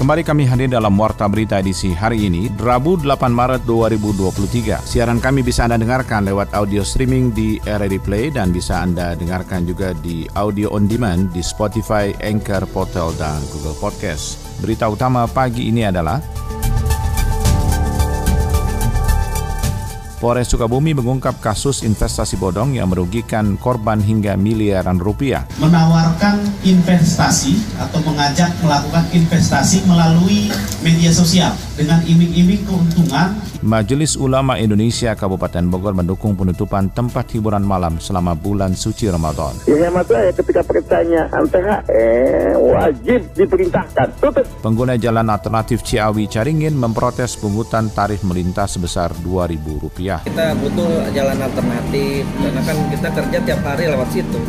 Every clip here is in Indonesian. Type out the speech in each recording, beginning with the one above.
Kembali kami hadir dalam Warta Berita edisi hari ini, Rabu 8 Maret 2023. Siaran kami bisa Anda dengarkan lewat audio streaming di RRI Play dan bisa Anda dengarkan juga di audio on demand di Spotify, Anchor, Portal, dan Google Podcast. Berita utama pagi ini adalah Polres Sukabumi mengungkap kasus investasi bodong yang merugikan korban hingga miliaran rupiah. Menawarkan investasi atau mengajak melakukan investasi melalui media sosial dengan iming-iming keuntungan Majelis Ulama Indonesia Kabupaten Bogor mendukung penutupan tempat hiburan malam selama bulan suci Ramadan. Ya hemat saya ketika pertanyaan THR wajib diperintahkan tutup. Pengguna jalan alternatif Ciawi Caringin memprotes pungutan tarif melintas sebesar Rp2.000. Kita butuh jalan alternatif karena kan kita kerja tiap hari lewat situ.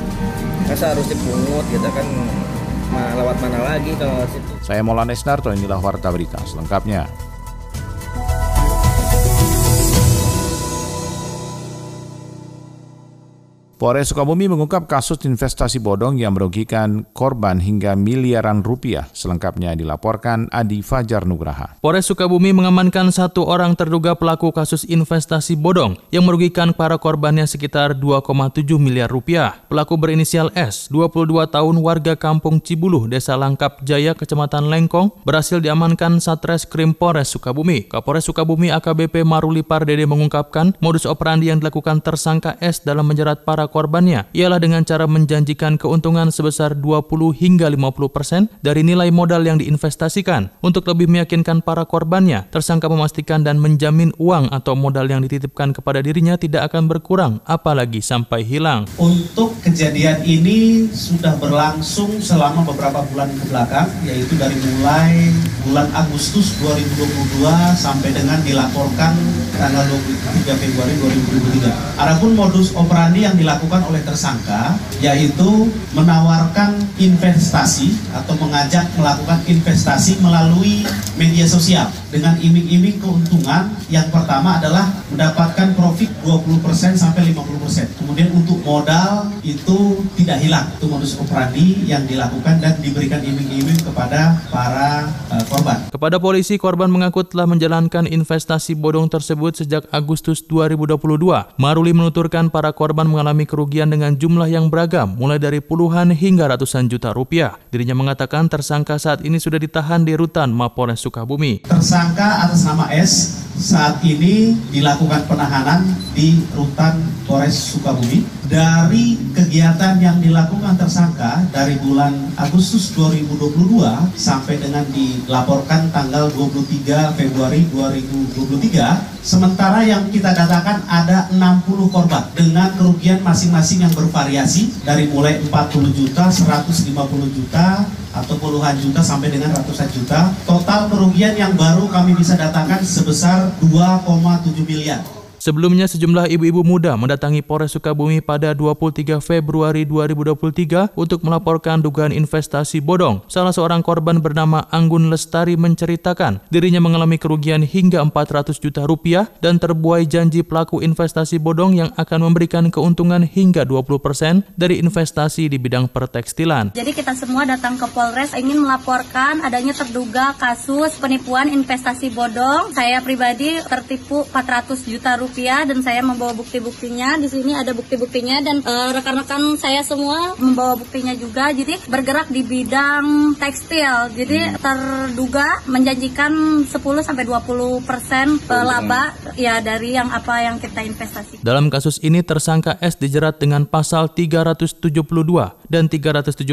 Masa harus dipungut kita kan lewat mana lagi kalau situ. Saya Maulana Esnarto, inilah Warta Berita selengkapnya. Polres Sukabumi mengungkap kasus investasi bodong yang merugikan korban hingga miliaran rupiah. Selengkapnya dilaporkan Adi Fajar Nugraha. Polres Sukabumi mengamankan satu orang terduga pelaku kasus investasi bodong yang merugikan para korbannya sekitar 2,7 miliar rupiah. Pelaku berinisial S, 22 tahun warga kampung Cibuluh, Desa Langkap Jaya, Kecamatan Lengkong, berhasil diamankan Satres Krim Polres Sukabumi. Kapolres Sukabumi AKBP Maruli Pardede mengungkapkan modus operandi yang dilakukan tersangka S dalam menjerat para korbannya ialah dengan cara menjanjikan keuntungan sebesar 20 hingga 50 persen dari nilai modal yang diinvestasikan. Untuk lebih meyakinkan para korbannya, tersangka memastikan dan menjamin uang atau modal yang dititipkan kepada dirinya tidak akan berkurang, apalagi sampai hilang. Untuk kejadian ini sudah berlangsung selama beberapa bulan ke belakang, yaitu dari mulai bulan Agustus 2022 sampai dengan dilaporkan tanggal 23 Februari 2023. Adapun modus operandi yang dilakukan dilakukan oleh tersangka yaitu menawarkan investasi atau mengajak melakukan investasi melalui media sosial dengan iming-iming keuntungan yang pertama adalah mendapatkan profit 20% sampai 50%. Kemudian untuk modal itu tidak hilang. Itu modus operandi yang dilakukan dan diberikan iming-iming kepada para uh, korban. Kepada polisi, korban mengaku telah menjalankan investasi bodong tersebut sejak Agustus 2022. Maruli menuturkan para korban mengalami kerugian dengan jumlah yang beragam, mulai dari puluhan hingga ratusan juta rupiah. Dirinya mengatakan tersangka saat ini sudah ditahan di rutan Mapolres Sukabumi. Tersangka atas nama S saat ini dilakukan penahanan di rutan Polres Sukabumi. Dari kegiatan yang dilakukan tersangka dari bulan Agustus 2022 sampai dengan dilaporkan tanggal 23 Februari 2023, sementara yang kita datakan ada 60 korban dengan kerugian masing-masing yang bervariasi dari mulai 40 juta, 150 juta, atau puluhan juta sampai dengan ratusan juta. Total kerugian yang baru kami bisa datakan sebesar 2,7 miliar. Sebelumnya sejumlah ibu-ibu muda mendatangi Polres Sukabumi pada 23 Februari 2023 untuk melaporkan dugaan investasi bodong. Salah seorang korban bernama Anggun Lestari menceritakan dirinya mengalami kerugian hingga 400 juta rupiah dan terbuai janji pelaku investasi bodong yang akan memberikan keuntungan hingga 20% persen dari investasi di bidang pertekstilan. Jadi kita semua datang ke Polres ingin melaporkan adanya terduga kasus penipuan investasi bodong. Saya pribadi tertipu 400 juta rupiah rupiah dan saya membawa bukti-buktinya. Di sini ada bukti-buktinya dan uh, rekan-rekan saya semua membawa buktinya juga. Jadi bergerak di bidang tekstil. Jadi hmm. terduga menjanjikan 10 sampai 20 persen uh, laba ya dari yang apa yang kita investasi. Dalam kasus ini tersangka S dijerat dengan pasal 372 dan 378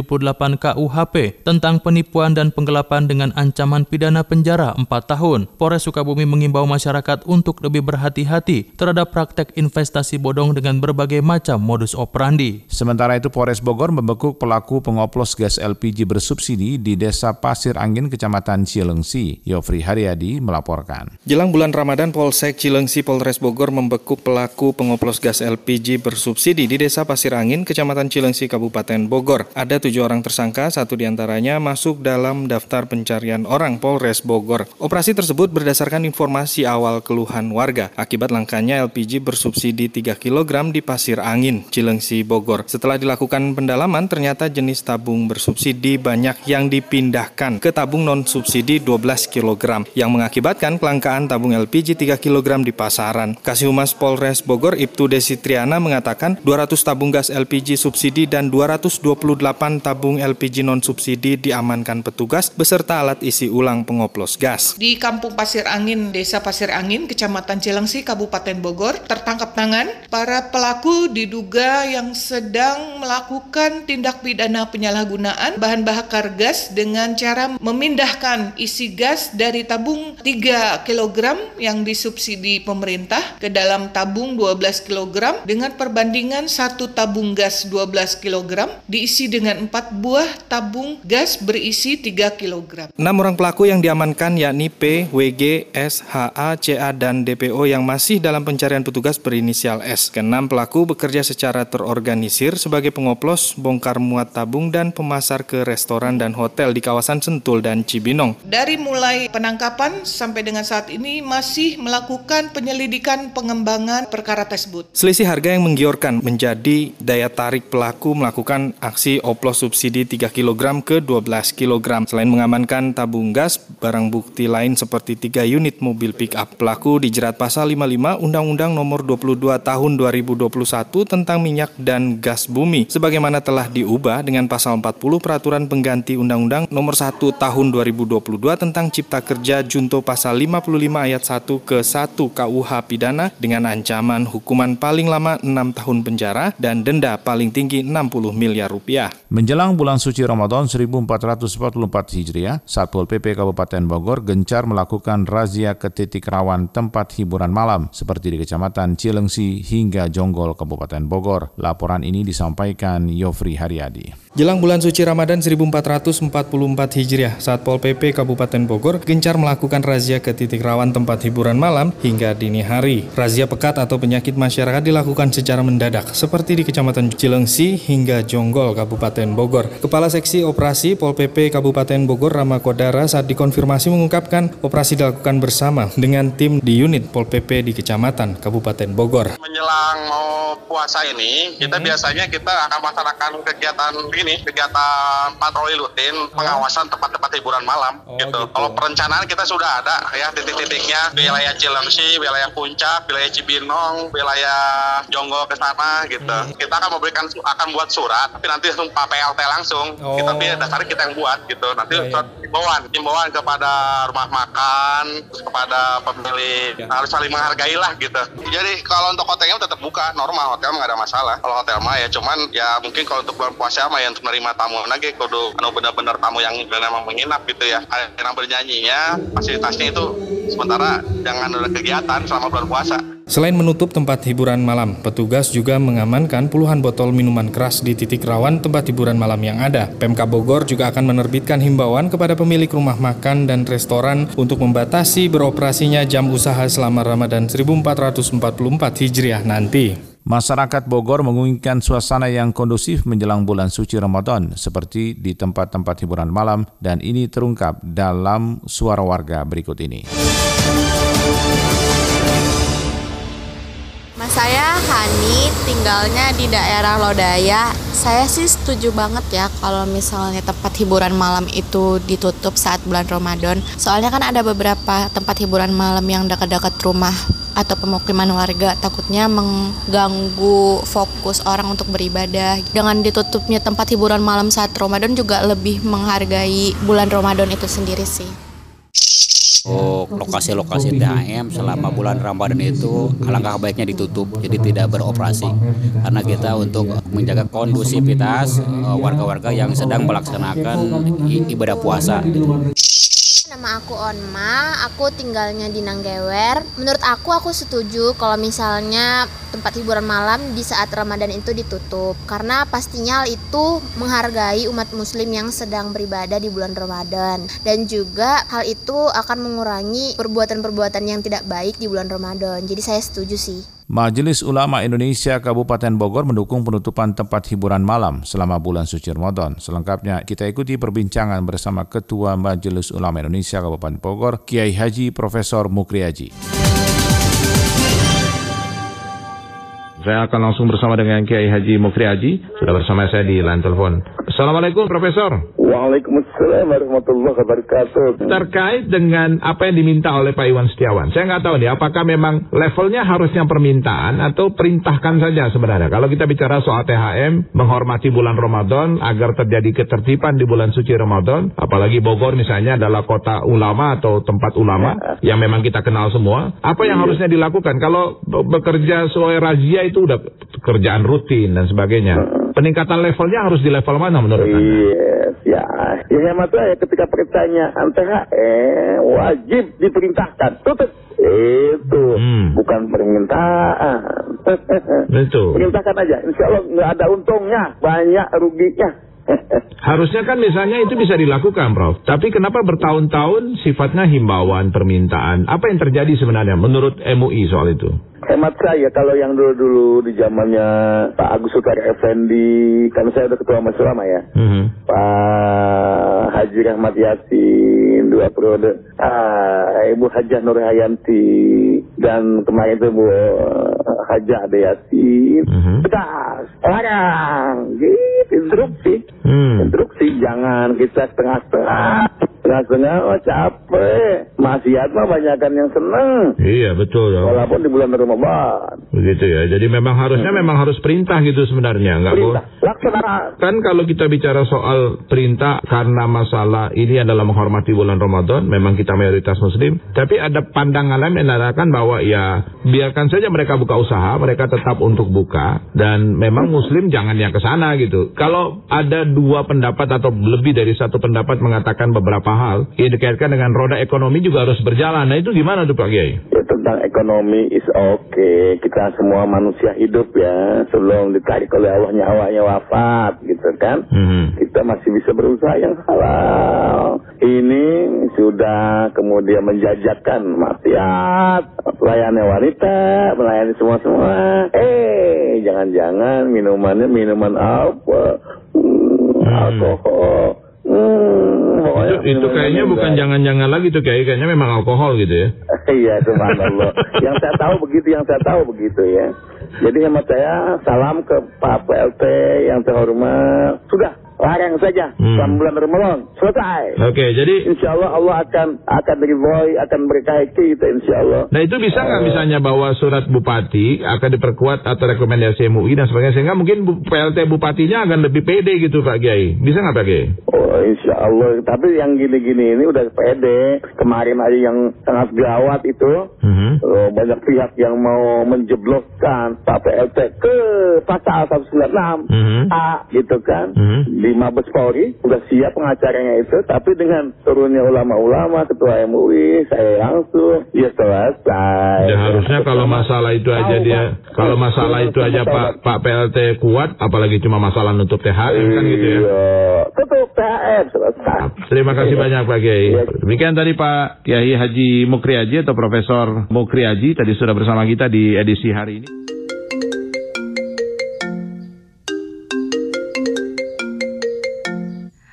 KUHP tentang penipuan dan penggelapan dengan ancaman pidana penjara 4 tahun. Polres Sukabumi mengimbau masyarakat untuk lebih berhati-hati terhadap praktek investasi bodong dengan berbagai macam modus operandi. Sementara itu Polres Bogor membekuk pelaku pengoplos gas LPG bersubsidi di Desa Pasir Angin, Kecamatan Cilengsi. Yofri Haryadi melaporkan. Jelang bulan Ramadan, Polsek Cilengsi Polres Bogor membekuk pelaku pengoplos gas LPG bersubsidi di Desa Pasir Angin, Kecamatan Cilengsi, Kabupaten Bogor. Ada tujuh orang tersangka, satu di antaranya masuk dalam daftar pencarian orang Polres Bogor. Operasi tersebut berdasarkan informasi awal keluhan warga akibat langkanya LPG bersubsidi 3 kg di Pasir Angin, Cilengsi, Bogor. Setelah dilakukan pendalaman, ternyata jenis tabung bersubsidi banyak yang dipindahkan ke tabung non-subsidi 12 kg yang mengakibatkan kelangkaan tabung LPG 3 kg di pasaran. Kasih Humas Polres Bogor Ibtu Desitriana mengatakan 200 tabung gas LPG subsidi dan 228 tabung LPG non-subsidi diamankan petugas beserta alat isi ulang pengoplos gas. Di Kampung Pasir Angin, Desa Pasir Angin, Kecamatan Cilengsi, Kabupaten Bogor, tertangkap tangan para pelaku diduga yang sedang melakukan tindak pidana penyalahgunaan bahan bakar gas dengan cara memindahkan isi gas dari tabung 3 kg yang disubsidi pemerintah ke dalam tabung 12 kg dengan perbandingan satu tabung gas 12 kg diisi dengan 4 buah tabung gas berisi 3 kg. Enam orang pelaku yang diamankan yakni P, WG, S, HA, CA, dan DPO yang masih dalam pencarian petugas berinisial S. Keenam pelaku bekerja secara terorganisir sebagai pengoplos, bongkar muat tabung, dan pemasar ke restoran dan hotel di kawasan Sentul dan Cibinong. Dari mulai penangkapan sampai dengan saat ini masih melakukan penyelidikan pengembangan perkara tersebut. Selisih harga yang menggiurkan menjadi daya tarik pelaku melakukan aksi oplos subsidi 3 kg ke 12 kg. Selain mengamankan tabung gas, barang bukti lain seperti 3 unit mobil pick up. Pelaku dijerat pasal 55 Undang-Undang nomor 22 tahun 2021 tentang minyak dan gas bumi sebagaimana telah diubah dengan pasal 40 peraturan pengganti Undang-Undang nomor 1 tahun 2022 tentang cipta kerja junto pasal 55 ayat 1 ke 1 KUH pidana dengan ancaman hukuman paling lama 6 tahun penjara dan denda paling tinggi 60 miliar rupiah. Menjelang bulan suci Ramadan 1444 Hijriah, Satpol PP Kabupaten Bogor gencar melakukan razia ke titik rawan tempat hiburan malam seperti di Kecamatan Cilengsi hingga Jonggol Kabupaten Bogor. Laporan ini disampaikan Yofri Haryadi. Jelang bulan suci Ramadan 1444 Hijriah, Satpol PP Kabupaten Bogor gencar melakukan razia ke titik rawan tempat hiburan malam hingga dini hari. Razia pekat atau penyakit masyarakat dilakukan secara mendadak, seperti di Kecamatan Cilengsi hingga Jonggol Kabupaten Bogor. Kepala Seksi Operasi Pol PP Kabupaten Bogor Rama Kodara saat dikonfirmasi mengungkapkan operasi dilakukan bersama dengan tim di unit Pol PP di Kecamatan Kabupaten Bogor. Menjelang mau puasa ini, kita biasanya kita akan melaksanakan kegiatan ini, kegiatan patroli rutin, pengawasan tempat-tempat hiburan malam gitu. Kalau perencanaan kita sudah ada ya titik-titiknya, wilayah Cilengsi, wilayah Puncak, wilayah Cibinong, wilayah Jonggol ke sana gitu. Kita akan memberikan akan buat surat, tapi nanti langsung PLT langsung. Kita tapi dasarnya kita yang buat gitu. Nanti surat himbauan, himbauan kepada rumah makan, kepada pemilik harus saling menghargai lah gitu. Jadi kalau untuk hotelnya tetap buka normal, hotel nggak ada masalah. Kalau hotel mah ya cuman ya mungkin kalau untuk bulan puasa mah ya untuk menerima tamu lagi kudu anu benar-benar tamu yang memang menginap gitu ya. Yang bernyanyinya, fasilitasnya itu sementara jangan ada kegiatan selama bulan puasa. Selain menutup tempat hiburan malam, petugas juga mengamankan puluhan botol minuman keras di titik rawan tempat hiburan malam yang ada. Pemka Bogor juga akan menerbitkan himbauan kepada pemilik rumah makan dan restoran untuk membatasi beroperasinya jam usaha selama Ramadan 1444 Hijriah nanti. Masyarakat Bogor menginginkan suasana yang kondusif menjelang bulan suci Ramadan seperti di tempat-tempat hiburan malam dan ini terungkap dalam suara warga berikut ini. Saya Hani, tinggalnya di daerah Lodaya. Saya sih setuju banget ya kalau misalnya tempat hiburan malam itu ditutup saat bulan Ramadan. Soalnya kan ada beberapa tempat hiburan malam yang dekat-dekat rumah atau pemukiman warga takutnya mengganggu fokus orang untuk beribadah. Dengan ditutupnya tempat hiburan malam saat Ramadan juga lebih menghargai bulan Ramadan itu sendiri sih. Untuk lokasi-lokasi THM selama bulan Ramadan itu alangkah baiknya ditutup, jadi tidak beroperasi. Karena kita untuk menjaga kondusivitas eh, warga-warga yang sedang melaksanakan ibadah puasa. Nama aku Onma, aku tinggalnya di Nanggewer. Menurut aku, aku setuju kalau misalnya tempat hiburan malam di saat Ramadan itu ditutup. Karena pastinya hal itu menghargai umat muslim yang sedang beribadah di bulan Ramadan. Dan juga hal itu akan mengurangi perbuatan-perbuatan yang tidak baik di bulan Ramadan. Jadi saya setuju sih. Majelis Ulama Indonesia Kabupaten Bogor mendukung penutupan tempat hiburan malam selama bulan suci Ramadan. Selengkapnya kita ikuti perbincangan bersama Ketua Majelis Ulama Indonesia Kabupaten Bogor, Kiai Haji Profesor Mukri Saya akan langsung bersama dengan Kiai Haji Mukri Haji. Sudah bersama saya di line telepon. Assalamualaikum Profesor. Waalaikumsalam warahmatullahi wabarakatuh. Terkait dengan apa yang diminta oleh Pak Iwan Setiawan, saya nggak tahu nih apakah memang levelnya harusnya permintaan atau perintahkan saja sebenarnya. Kalau kita bicara soal THM, menghormati bulan Ramadan agar terjadi ketertiban di bulan suci Ramadan, apalagi Bogor misalnya adalah kota ulama atau tempat ulama yang memang kita kenal semua. Apa yang harusnya dilakukan? Kalau bekerja sesuai razia itu udah kerjaan rutin dan sebagainya. Peningkatan levelnya harus di level mana menurut Anda? Yes, ya. Ya hemat saya ketika perintahnya THR wajib diperintahkan. Tutup. Itu Hmm. bukan permintaan. Betul. Perintahkan aja. Insya Allah nggak ada untungnya, banyak ruginya. Harusnya kan misalnya itu bisa dilakukan, Prof. Tapi kenapa bertahun-tahun sifatnya himbauan, permintaan? Apa yang terjadi sebenarnya menurut MUI soal itu? Hemat saya kalau yang dulu-dulu di zamannya Pak Agus Sukar Effendi, kan saya udah ketua Ulama ya. Mhm. Pak Haji Rahmat Yasin dua periode ah, Ibu Hajah Nur Hayanti dan kemarin itu Bu Hajah Ade Yasin Mhm. tegas larang gitu instruksi Hmm. instruksi jangan kita setengah-setengah setengah-setengah oh capek maksiat mah banyakan yang seneng Iya, betul. ya. walaupun di bulan Ramadan Begitu ya. Jadi memang harusnya memang harus perintah gitu sebenarnya, nggak perintah boleh. laksanakan Kan kalau kita bicara soal perintah karena masalah ini adalah menghormati bulan Ramadan, memang kita mayoritas muslim, tapi ada pandangan lain yang mengatakan bahwa ya biarkan saja mereka buka usaha, mereka tetap untuk buka dan memang muslim jangan yang ke sana gitu. Kalau ada dua pendapat atau lebih dari satu pendapat mengatakan beberapa hal, yang dikaitkan dengan roda ekonomi juga harus berjalan. Nah itu gimana tuh Pak Kiai? Ya tentang ekonomi is oke. Kita semua manusia hidup ya. Sebelum ditarik oleh Allah nyawanya wafat gitu kan. Mhm. Kita masih bisa berusaha yang halal. Ini sudah kemudian menjajakan maksiat. Melayani wanita, melayani semua-semua. Eh, jangan-jangan minumannya minuman apa? Hmm, alkohol. Hmm, Itu, itu kayaknya bukan jangan-jangan lagi tuh Kiai, kayaknya memang alkohol gitu ya. Iya, subhanallah. yang saya tahu begitu, yang saya tahu begitu ya. Jadi hemat saya, salam ke Pak PLT yang terhormat. Sudah, larang saja. Hmm. Selama bulan Ramadan. Selesai. Oke, jadi Insya Allah Allah akan akan ridhoi, akan berkahi kita insya Allah. Nah itu bisa nggak misalnya bahwa surat bupati akan diperkuat atau rekomendasi MUI dan sebagainya sehingga mungkin PLT bupatinya akan lebih pede gitu Pak Kiai. Bisa nggak Pak Kiai? Oh insya Allah. Tapi yang gini-gini ini udah pede. Kemarin ada yang sangat gawat itu. Mhm. Oh, banyak pihak yang mau menjebloskan Pak PLT ke pasal 196 Mhm. A gitu kan. Mhm. Di Mabes Polri udah siap pengacaranya itu, tapi dengan turunnya ulama-ulama, ketua MUI, saya langsung ya selesai. Ya harusnya kalau masalah itu aja Tahu, dia, Pak. kalau masalah itu aja Pak Pak PLT kuat, apalagi cuma masalah nutup THM kan gitu ya. Iya, tutup THM selesai. Terima kasih banyak Pak Kiai. Iya. Demikian tadi Pak Kiai Haji Mukri Haji atau Profesor Mukri Haji tadi sudah bersama kita di edisi hari ini.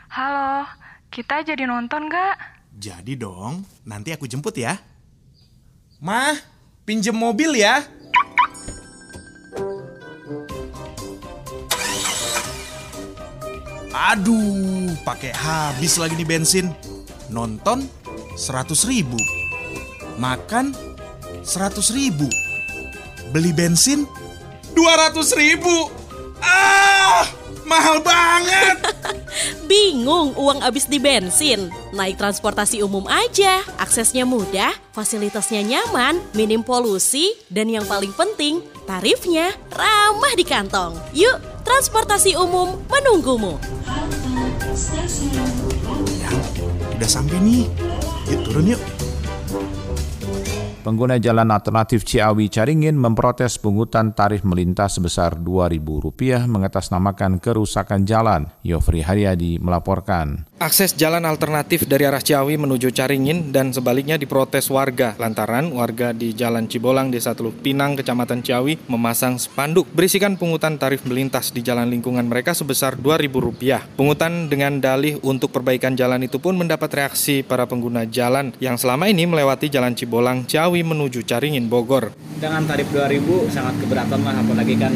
Halo, kita jadi nonton gak? Jadi dong, nanti aku jemput ya. Mah, pinjem mobil ya. Aduh, pakai habis lagi nih bensin. Nonton 100 ribu. Makan 100 ribu. Beli bensin 200 ribu. Ah, mahal banget. Bingung uang habis di bensin? Naik transportasi umum aja, aksesnya mudah, fasilitasnya nyaman, minim polusi, dan yang paling penting, tarifnya ramah di kantong. Yuk, transportasi umum menunggumu. Udah sampai nih. Yuk turun yuk. Pengguna jalan alternatif Ciawi Caringin memprotes pungutan tarif melintas sebesar Rp2.000 mengatasnamakan kerusakan jalan. Yofri Haryadi melaporkan. Akses jalan alternatif dari arah Ciawi menuju Caringin dan sebaliknya diprotes warga lantaran warga di Jalan Cibolang, Desa Teluk Pinang, Kecamatan Ciawi memasang spanduk berisikan pungutan tarif melintas di jalan lingkungan mereka sebesar Rp2.000. Pungutan dengan dalih untuk perbaikan jalan itu pun mendapat reaksi para pengguna jalan yang selama ini melewati Jalan Cibolang, Ciawi menuju Caringin, Bogor. Dengan tarif 2000 sangat keberatan lah apalagi kan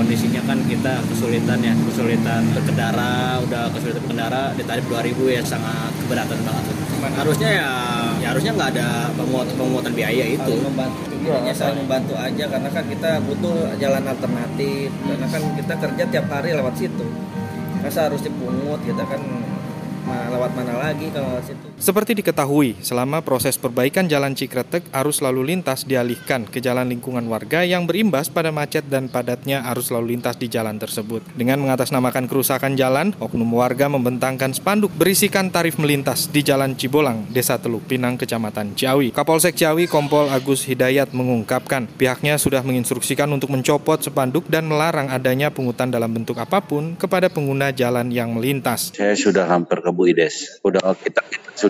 kondisinya kan kita kesulitan ya, kesulitan berkendara, udah kesulitan berkendara di tarif 2000 ya sangat keberatan banget. Harusnya ya, ya harusnya nggak ada penguatan penguatan biaya itu. membantu intinya saling membantu aja karena kan kita butuh jalan alternatif karena kan kita kerja tiap hari lewat situ masa harus dipungut kita kan lewat mana lagi kalau lewat situ Seperti diketahui, selama proses perbaikan Jalan Cikretek, arus lalu lintas dialihkan ke jalan lingkungan warga yang berimbas pada macet dan padatnya arus lalu lintas di jalan tersebut. Dengan mengatasnamakan kerusakan jalan, oknum warga membentangkan spanduk berisikan tarif melintas di Jalan Cibolang, Desa Teluk Pinang, Kecamatan Ciawi. Kapolsek Ciawi, Kompol Agus Hidayat mengungkapkan, pihaknya sudah menginstruksikan untuk mencopot spanduk dan melarang adanya pungutan dalam bentuk apa pun kepada pengguna jalan yang melintas. Saya sudah hampir ke Bu Ides. Udah kita, kita sudah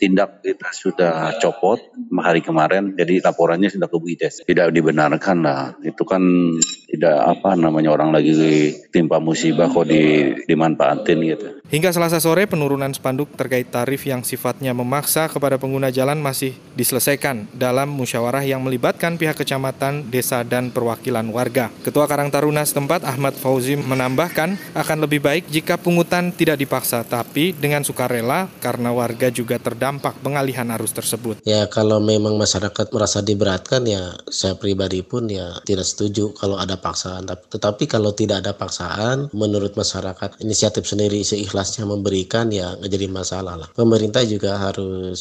tindak, kita sudah copot hari kemarin. Jadi laporannya sudah ke Bu Ides. Tidak dibenarkan lah. Itu kan tidak apa namanya orang lagi timpa musibah kok di, dimanfaatin gitu. Hingga selasa sore, penurunan spanduk terkait tarif yang sifatnya memaksa kepada pengguna jalan masih diselesaikan dalam musyawarah yang melibatkan pihak kecamatan, desa, dan perwakilan warga. Ketua Karang Taruna setempat Ahmad Fauzi menambahkan akan lebih baik jika pungutan tidak dipaksa, tapi dengan sukarela karena warga juga terdampak pengalihan arus tersebut. Ya kalau memang masyarakat merasa diberatkan ya saya pribadi pun ya tidak setuju kalau ada paksaan. Tapi- Tetapi kalau tidak ada paksaan, menurut masyarakat inisiatif sendiri seikhlasnya memberikan ya nggak jadi masalah lah. Pemerintah juga harus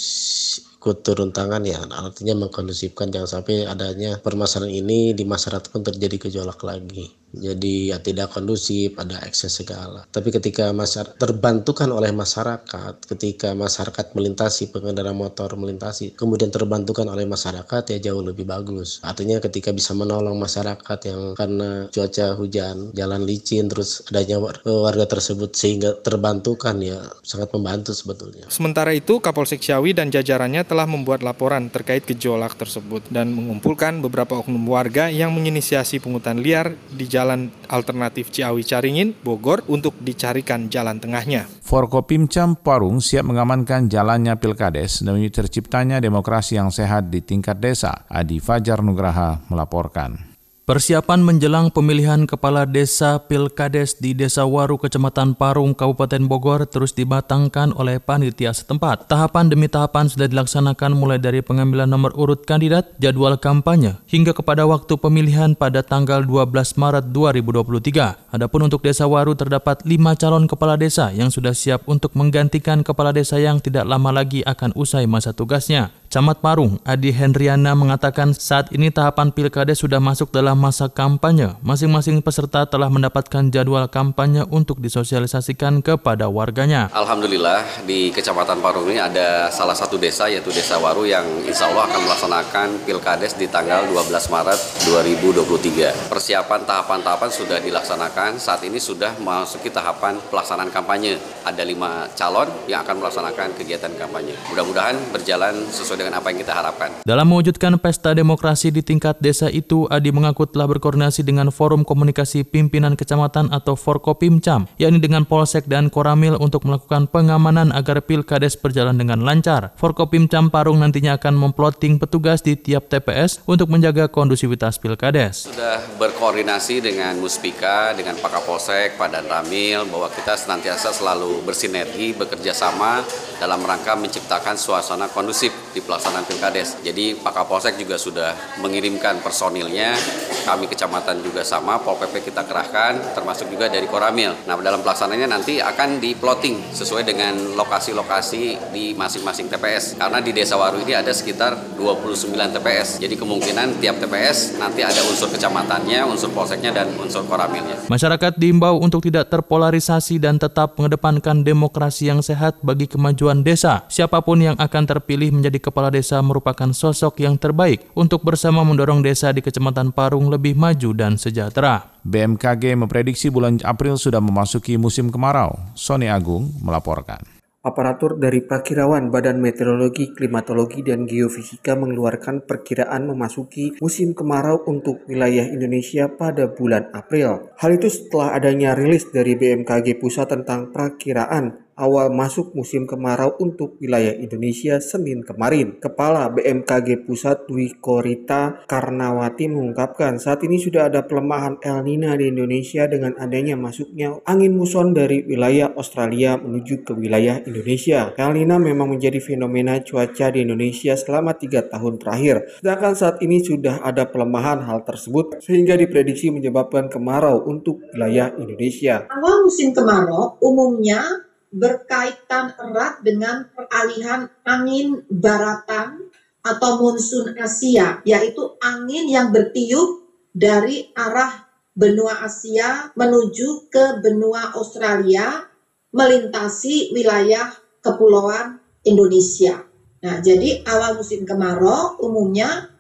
ikut turun tangan ya artinya mengkondusifkan jangan sampai adanya permasalahan ini di masyarakat pun terjadi gejolak lagi jadi ya tidak kondusif ada ekses segala. Tapi ketika masyarakat terbantukan oleh masyarakat ketika masyarakat melintasi pengendara motor melintasi kemudian terbantukan oleh masyarakat ya jauh lebih bagus. Artinya ketika bisa menolong masyarakat yang karena cuaca hujan jalan licin terus adanya war- warga tersebut sehingga terbantukan ya sangat membantu sebetulnya. Sementara itu, Kapolsek Ciawi dan jajarannya telah membuat laporan terkait gejolak tersebut dan mengumpulkan beberapa oknum warga yang menginisiasi pungutan liar di jalan alternatif Ciawi Caringin, Bogor untuk dicarikan jalan tengahnya. Forkopimcam Parung siap mengamankan jalannya Pilkades demi terciptanya demokrasi yang sehat di tingkat desa. Adi Fajar Nugraha melaporkan. Persiapan menjelang pemilihan kepala desa Pilkades di Desa Waru, Kecamatan Parung, Kabupaten Bogor terus dimatangkan oleh panitia setempat. Tahapan demi tahapan sudah dilaksanakan mulai dari pengambilan nomor urut kandidat, jadwal kampanye, hingga kepada waktu pemilihan pada tanggal 12 Maret 2023. Adapun untuk Desa Waru terdapat lima calon kepala desa yang sudah siap untuk menggantikan kepala desa yang tidak lama lagi akan usai masa tugasnya. Camat Parung, Adi Hendriana mengatakan saat ini tahapan pilkada sudah masuk dalam masa kampanye. Masing-masing peserta telah mendapatkan jadwal kampanye untuk disosialisasikan kepada warganya. Alhamdulillah di Kecamatan Parung ini ada salah satu desa yaitu Desa Waru yang insya Allah akan melaksanakan Pilkades di tanggal 12 Maret 2023. Persiapan tahapan-tahapan sudah dilaksanakan, saat ini sudah memasuki tahapan pelaksanaan kampanye. Ada lima calon yang akan melaksanakan kegiatan kampanye. Mudah-mudahan berjalan sesuai dengan apa yang kita harapkan. Dalam mewujudkan pesta demokrasi di tingkat desa itu, Adi mengaku telah berkoordinasi dengan Forum Komunikasi Pimpinan Kecamatan atau Forkopimcam, yakni dengan Polsek dan Koramil untuk melakukan pengamanan agar Pilkades berjalan dengan lancar. Forkopimcam Parung nantinya akan memploting petugas di tiap TPS untuk menjaga kondusivitas Pilkades. Sudah berkoordinasi dengan Muspika, dengan Pak Kapolsek, Pak Dan Ramil, bahwa kita senantiasa selalu bersinergi, bekerja sama dalam rangka menciptakan suasana kondusif di pelaksanaan Pilkades. Jadi Pak Kapolsek juga sudah mengirimkan personilnya, kami kecamatan juga sama, Pol PP kita kerahkan, termasuk juga dari Koramil. Nah, dalam pelaksanaannya nanti akan di plotting sesuai dengan lokasi-lokasi di masing-masing TPS. Karena di Desa Waru ini ada sekitar 29 TPS. Jadi kemungkinan tiap TPS nanti ada unsur kecamatannya, unsur polseknya, dan unsur koramilnya. Masyarakat diimbau untuk tidak terpolarisasi dan tetap mengedepankan demokrasi yang sehat bagi kemajuan desa. Siapa pun yang akan terpilih menjadi kepala desa merupakan sosok yang terbaik untuk bersama mendorong desa di Kecamatan Parung lebih maju dan sejahtera. BMKG memprediksi bulan April sudah memasuki musim kemarau. Sony Agung melaporkan. Aparatur dari Prakirawan Badan Meteorologi, Klimatologi, dan Geofisika mengeluarkan perkiraan memasuki musim kemarau untuk wilayah Indonesia pada bulan April. Hal itu setelah adanya rilis dari BMKG Pusat tentang perakiraan awal masuk musim kemarau untuk wilayah Indonesia Senin kemarin. Kepala BMKG Pusat Dwi Korita Karnawati mengungkapkan saat ini sudah ada pelemahan El Nino di Indonesia dengan adanya masuknya angin muson dari wilayah Australia menuju ke wilayah Indonesia. El Nino memang menjadi fenomena cuaca di Indonesia selama tiga tahun terakhir. Sedangkan saat ini sudah ada pelemahan hal tersebut sehingga diprediksi menyebabkan kemarau untuk wilayah Indonesia. Awal musim kemarau umumnya berkaitan erat dengan peralihan angin baratan atau monsun Asia, yaitu angin yang bertiup dari arah benua Asia menuju ke benua Australia melintasi wilayah kepulauan Indonesia. Nah, jadi awal musim kemarau umumnya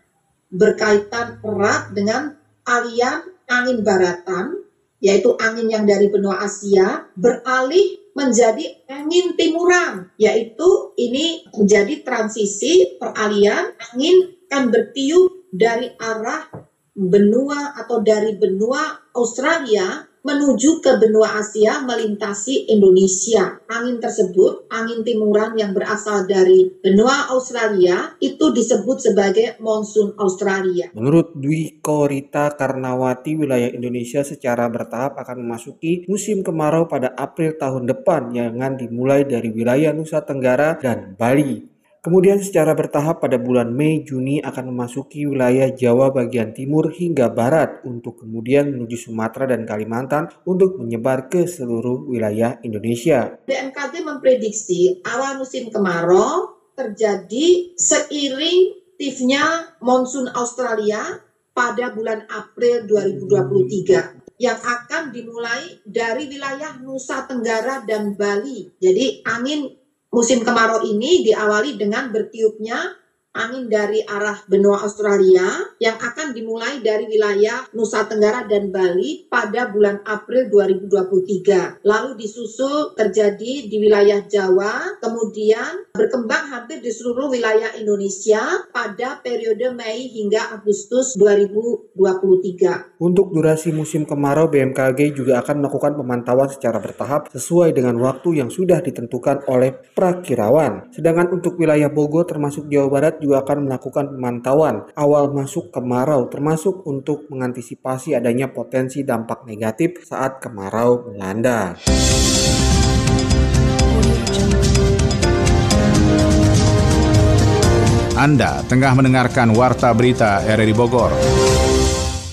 berkaitan erat dengan alian angin baratan, yaitu angin yang dari benua Asia beralih menjadi angin timuran, yaitu ini menjadi transisi peralihan angin akan bertiup dari arah benua atau dari benua Australia menuju ke benua Asia melintasi Indonesia. Angin tersebut, angin timuran yang berasal dari benua Australia itu disebut sebagai monsun Australia. Menurut Dwi Korita Karnawati, wilayah Indonesia secara bertahap akan memasuki musim kemarau pada April tahun depan yang akan dimulai dari wilayah Nusa Tenggara dan Bali. Kemudian secara bertahap pada bulan Mei Juni akan memasuki wilayah Jawa bagian timur hingga barat untuk kemudian menuju Sumatera dan Kalimantan untuk menyebar ke seluruh wilayah Indonesia. BMKG memprediksi awal musim kemarau terjadi seiring aktifnya monsun Australia pada bulan April 2023 yang akan dimulai dari wilayah Nusa Tenggara dan Bali. Jadi angin Musim kemarau ini diawali dengan bertiupnya angin dari arah benua Australia yang akan dimulai dari wilayah Nusa Tenggara dan Bali pada bulan April 2023. Lalu disusul terjadi di wilayah Jawa, kemudian berkembang hampir di seluruh wilayah Indonesia pada periode Mei hingga Agustus 2023. Untuk durasi musim kemarau, BMKG juga akan melakukan pemantauan secara bertahap sesuai dengan waktu yang sudah ditentukan oleh prakirawan. Sedangkan untuk wilayah Bogor termasuk Jawa Barat juga akan melakukan pemantauan awal masuk kemarau termasuk untuk mengantisipasi adanya potensi dampak negatif saat kemarau melanda. Anda tengah mendengarkan Warta Berita RRI Bogor.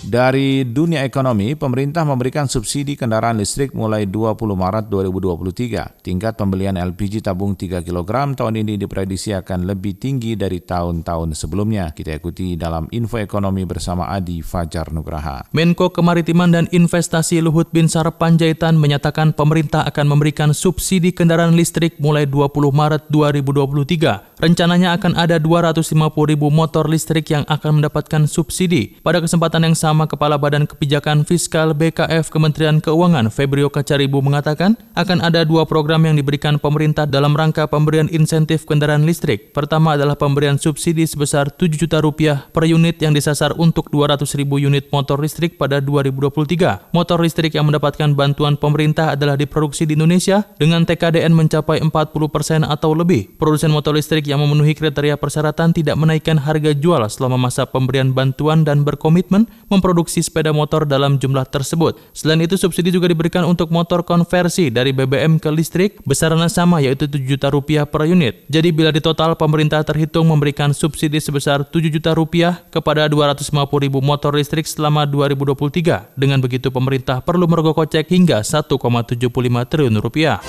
Dari dunia ekonomi, pemerintah memberikan subsidi kendaraan listrik mulai 20 Maret 2023. Tingkat pembelian LPG tabung 3 kg tahun ini diprediksi akan lebih tinggi dari tahun-tahun sebelumnya. Kita ikuti dalam info ekonomi bersama Adi Fajar Nugraha. Menko Kemaritiman dan Investasi Luhut Binsar Panjaitan menyatakan pemerintah akan memberikan subsidi kendaraan listrik mulai 20 Maret 2023. Rencananya akan ada 250 ribu motor listrik yang akan mendapatkan subsidi. Pada kesempatan yang sama, Bersama Kepala Badan Kebijakan Fiskal BKF Kementerian Keuangan Febrio Kacaribu mengatakan akan ada dua program yang diberikan pemerintah dalam rangka pemberian insentif kendaraan listrik. Pertama adalah pemberian subsidi sebesar 7 juta rupiah per unit yang disasar untuk 200 ribu unit motor listrik pada 2023. Motor listrik yang mendapatkan bantuan pemerintah adalah diproduksi di Indonesia dengan TKDN mencapai 40% persen atau lebih. Produsen motor listrik yang memenuhi kriteria persyaratan tidak menaikkan harga jual selama masa pemberian bantuan dan berkomitmen memperbaiki memproduksi sepeda motor dalam jumlah tersebut. Selain itu, subsidi juga diberikan untuk motor konversi dari BBM ke listrik besarannya sama yaitu 7 juta rupiah per unit. Jadi bila di total pemerintah terhitung memberikan subsidi sebesar 7 juta rupiah kepada 250 ribu motor listrik selama 2023. Dengan begitu pemerintah perlu merogoh kocek hingga 1,75 triliun rupiah.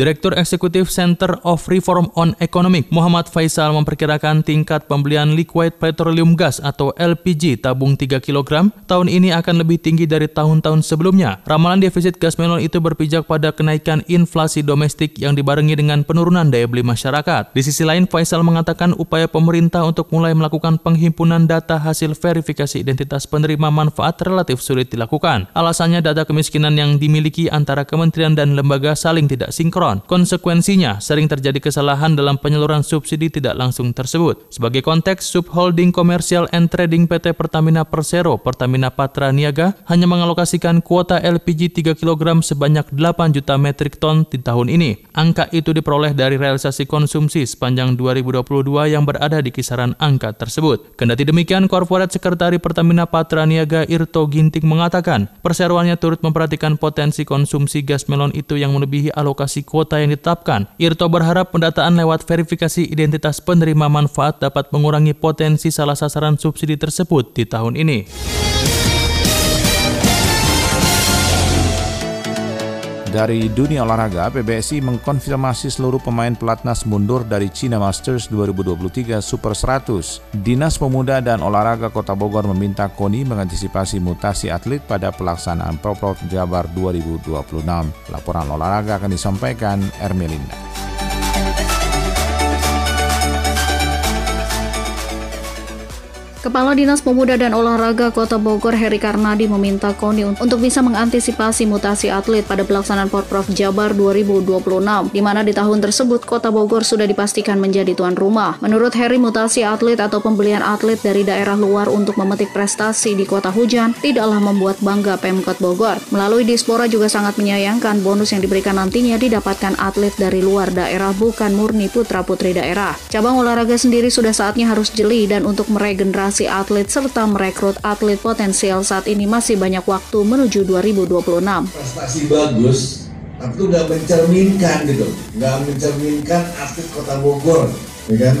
Direktur Eksekutif Center of Reform on Economic Muhammad Faisal memperkirakan tingkat pembelian liquid petroleum gas atau LPG tabung 3 kg tahun ini akan lebih tinggi dari tahun-tahun sebelumnya. Ramalan defisit gas melon itu berpijak pada kenaikan inflasi domestik yang dibarengi dengan penurunan daya beli masyarakat. Di sisi lain, Faisal mengatakan upaya pemerintah untuk mulai melakukan penghimpunan data hasil verifikasi identitas penerima manfaat relatif sulit dilakukan. Alasannya data kemiskinan yang dimiliki antara kementerian dan lembaga saling tidak sinkron Konsekuensinya, sering terjadi kesalahan dalam penyaluran subsidi tidak langsung tersebut. Sebagai konteks, Subholding Commercial and Trading PT Pertamina Persero Pertamina Patra Niaga hanya mengalokasikan kuota LPG 3 kg sebanyak 8 juta metrik ton di tahun ini. Angka itu diperoleh dari realisasi konsumsi sepanjang 2022 yang berada di kisaran angka tersebut. Kendati demikian, Korporat Sekretari Pertamina Patra Niaga Irto Ginting mengatakan, perseroannya turut memperhatikan potensi konsumsi gas melon itu yang melebihi alokasi kuota kuota yang ditetapkan. Irto berharap pendataan lewat verifikasi identitas penerima manfaat dapat mengurangi potensi salah sasaran subsidi tersebut di tahun ini. Dari dunia olahraga, PBSI mengkonfirmasi seluruh pemain pelatnas mundur dari China Masters 2023 Super 100. Dinas Pemuda dan Olahraga Kota Bogor meminta KONI mengantisipasi mutasi atlet pada pelaksanaan Proprov Jabar 2026. Laporan olahraga akan disampaikan Ermelinda. Kepala Dinas Pemuda dan Olahraga Kota Bogor Heri Karnadi meminta KONI untuk bisa mengantisipasi mutasi atlet pada pelaksanaan Porprov Jabar 2026, di mana di tahun tersebut Kota Bogor sudah dipastikan menjadi tuan rumah. Menurut Heri, mutasi atlet atau pembelian atlet dari daerah luar untuk memetik prestasi di kota hujan tidaklah membuat bangga Pemkot Bogor. Melalui Dispora juga sangat menyayangkan bonus yang diberikan nantinya didapatkan atlet dari luar daerah bukan murni putra-putri daerah. Cabang olahraga sendiri sudah saatnya harus jeli dan untuk meregenerasi merekrutasi atlet serta merekrut atlet potensial saat ini masih banyak waktu menuju 2026. Prestasi bagus, tapi itu nggak mencerminkan gitu, nggak mencerminkan atlet kota Bogor, ya kan?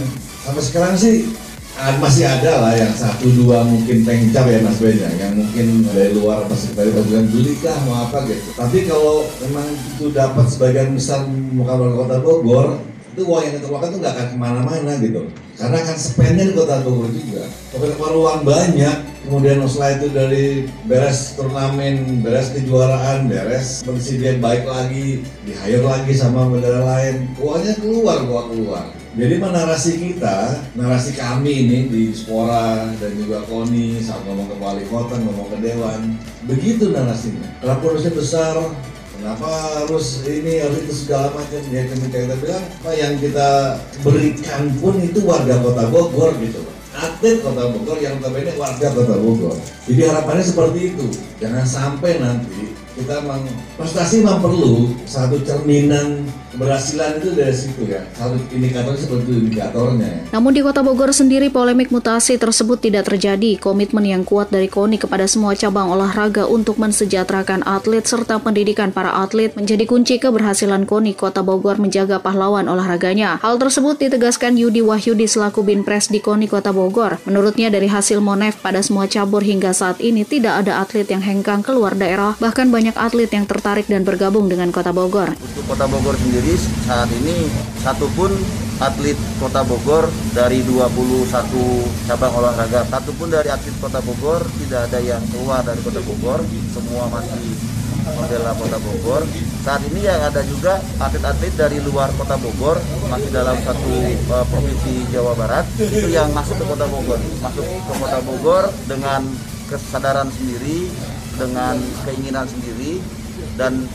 Sampai sekarang sih ah, masih ada lah yang satu dua mungkin pengcap ya Mas Ben ya, yang mungkin dari luar masih dari pasukan beli kah mau apa gitu. Tapi kalau memang itu dapat sebagian besar muka kota Bogor, itu uang yang dikeluarkan itu nggak akan ke mana-mana gitu. Karena akan spendnya di kota Bogor juga. Kalau uang banyak. Kemudian setelah itu dari beres turnamen beres kejuaraan beres kondisi dia baik lagi di hire lagi sama bendera lain. Uangnya keluar uang keluar. Jadi narasi kita, narasi kami ini di Spora dan juga Koni saat ngomong ke wali kota, ngomong ke dewan, begitu narasinya. Kalau besar, Kenapa harus ini harus itu segala macam ya kita kita bilang apa yang kita berikan pun itu warga kota Bogor gitu atlet kota Bogor yang notabene warga kota Bogor. Jadi harapannya seperti itu. Jangan sampai nanti kita memang prestasi memang perlu satu cerminan keberhasilan itu dari situ ya. Satu indikator seperti indikatornya. Namun di Kota Bogor sendiri polemik mutasi tersebut tidak terjadi. Komitmen yang kuat dari KONI kepada semua cabang olahraga untuk mensejahterakan atlet serta pendidikan para atlet menjadi kunci keberhasilan KONI Kota Bogor menjaga pahlawan olahraganya. Hal tersebut ditegaskan Yudi Wahyudi selaku Binpres di KONI Kota Bogor. Menurutnya dari hasil Monef pada semua cabur hingga saat ini tidak ada atlet yang hengkang keluar daerah, bahkan banyak atlet yang tertarik dan bergabung dengan Kota Bogor. Untuk Kota Bogor sendiri sendiri saat ini satupun atlet Kota Bogor dari 21 cabang olahraga. Satupun dari atlet Kota Bogor tidak ada yang keluar dari Kota Bogor. Semua masih membela Kota Bogor. Saat ini yang ada juga atlet-atlet dari luar Kota Bogor masih dalam satu uh, provinsi Jawa Barat itu yang masuk ke Kota Bogor. Masuk ke Kota Bogor dengan kesadaran sendiri dengan keinginan sendiri dan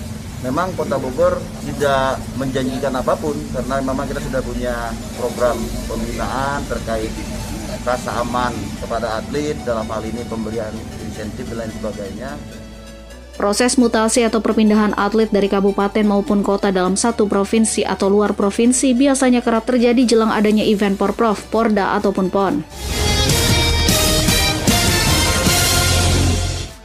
memang Kota Bogor tidak menjanjikan apa pun karena memang kita sudah punya program pembinaan terkait rasa aman kepada atlet dalam hal ini pemberian insentif dan lain sebagainya. Proses mutasi atau perpindahan atlet dari kabupaten maupun kota dalam satu provinsi atau luar provinsi biasanya kerap terjadi jelang adanya event Porprov, Porda ataupun PON.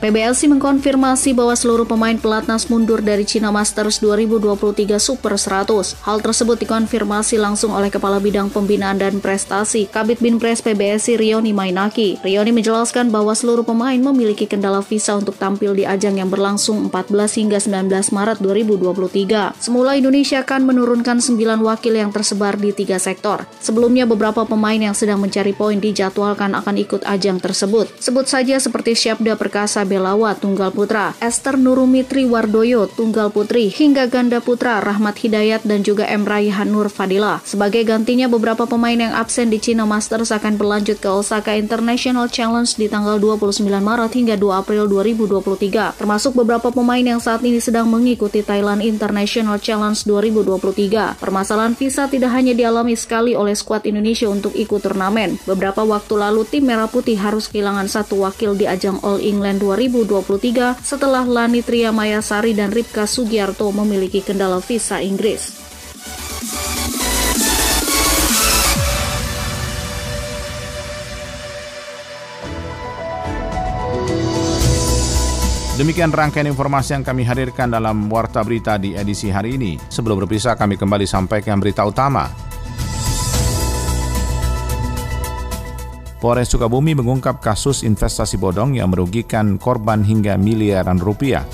PBLC mengkonfirmasi bahwa seluruh pemain pelatnas mundur dari China Masters 2023 Super 100. Hal tersebut dikonfirmasi langsung oleh Kepala Bidang Pembinaan dan Prestasi Kabit Binpres PBSI Rioni Mainaki. Rioni menjelaskan bahwa seluruh pemain memiliki kendala visa untuk tampil di ajang yang berlangsung 14 hingga 19 Maret 2023. Semula Indonesia akan menurunkan 9 wakil yang tersebar di tiga sektor. Sebelumnya beberapa pemain yang sedang mencari poin dijadwalkan akan ikut ajang tersebut. Sebut saja seperti Syabda Perkasa Belawa Tunggal Putra, Esther Nurumitri Wardoyo Tunggal Putri, hingga ganda putra Rahmat Hidayat dan juga M. Raihan Nur Fadila. Sebagai gantinya beberapa pemain yang absen di China Masters akan berlanjut ke Osaka International Challenge di tanggal 29 Maret hingga 2 April 2023, termasuk beberapa pemain yang saat ini sedang mengikuti Thailand International Challenge 2023. Permasalahan visa tidak hanya dialami sekali oleh skuad Indonesia untuk ikut turnamen. Beberapa waktu lalu tim Merah Putih harus kehilangan satu wakil di ajang All England 2023 2023 setelah Lani Tria Mayasari dan Ripka Sugiarto memiliki kendala visa Inggris. Demikian rangkaian informasi yang kami hadirkan dalam Warta Berita di edisi hari ini. Sebelum berpisah, kami kembali sampaikan berita utama. Polres Sukabumi mengungkap kasus investasi bodong yang merugikan korban hingga miliaran rupiah.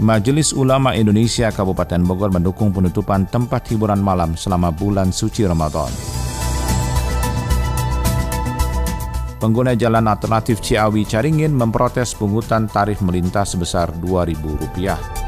Majelis Ulama Indonesia Kabupaten Bogor mendukung penutupan tempat hiburan malam selama bulan suci Ramadan. Pengguna jalan alternatif Ciawi Caringin memprotes pungutan tarif melintas sebesar Rp2.000.